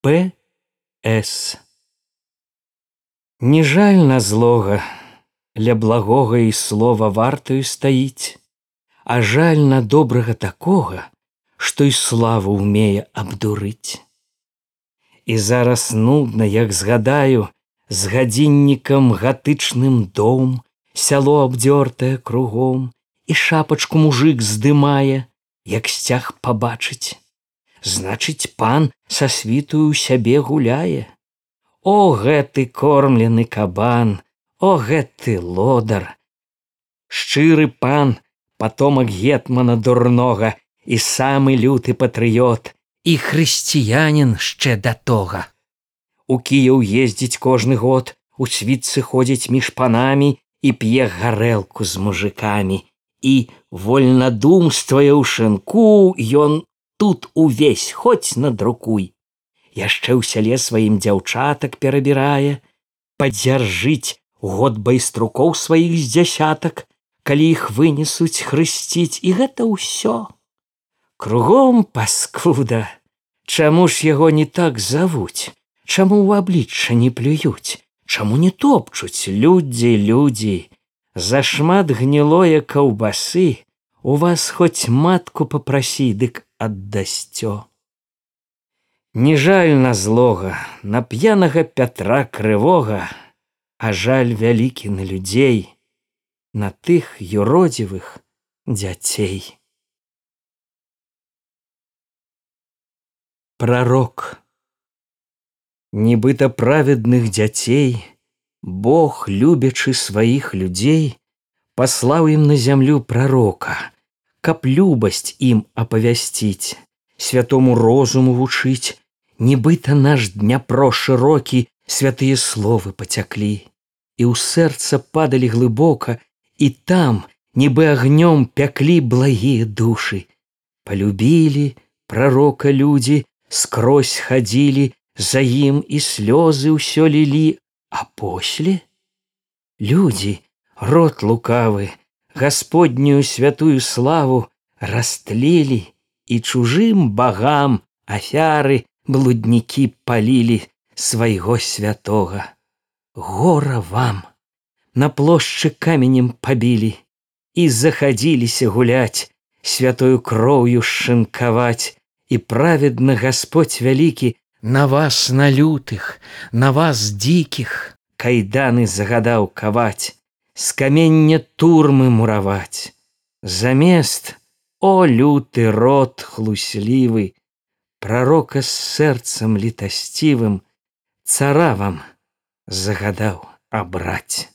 П. С. Не жаль на злога, ля благога і слова вартаю стаіць, а жаль на добрага такога, што і славу ўмее абдурыць. І зараз нудна, як згадаю, з гадзіннікам гатычным дом, сяло абдзёртае кругом, і шапачку мужик здымае, як сцяг пабачыць. Значыць, пан са світую сябе гуляе. О гэты кормлены кабан, О гэты лодар! Шчыры пан, потомак гетмана дурнога і самы люты патрыёт і хрысціянин шчэ да тога. У Кіяў ездзіць кожны год, у світцы ходзіць між панамі і п'е гарэлку з мужикамі. І вольнадумствае ў шынку ён тут увесь хоць надрукуй. Яшчэ ў сяле сваім дзяўчатак перабірае, падзяржыць год байструкоў сваіх з дзясятак, калі іх вынесуць хрысціць і гэта ўсё. Кругом паскуда, Чаму ж яго не так завуць, Чаму ў аблічча не плююць, Чаму не топчуць? Людзі людзі, Зашмат гнілое каўбасы, У вас хоць матку попрасі, дык аддасцё. Не жаль на злога, на п'янага пятра крывога, а жаль вялікі на людзей, на тых юродзівых дзяцей. Прарок Нібыта праведных дзяцей, Бог, любячы сваіх людзей, паслаў ім на зямлю прарока, каб любасць ім апавясціць, святому розуму вучыць, нібыта наш дняпро шырокі святыя словы пацяклі і ў сэрца падалі глыбока і там нібы агнём пяклі благія душы. Полюбілі пророка людзі скрозь хадзілі за ім і слёзы ўсё лілі. А после? Людзі рот лукавы гасподнюю святую славу растлелі і чужым багам афяры блуднікі палілі свайго святога. Гора вам! На плошчы каменем пабілі і захадзіліся гуляць святою кроўю шынкаваць. І праведна господь вялікі на вас на лютых на вас дзікіх кайданы загадаў каваць з камення турмы мураваць. Замест о люты рот хлуслівы пророка з сэрцам літасцівым цара вам загадаў абраць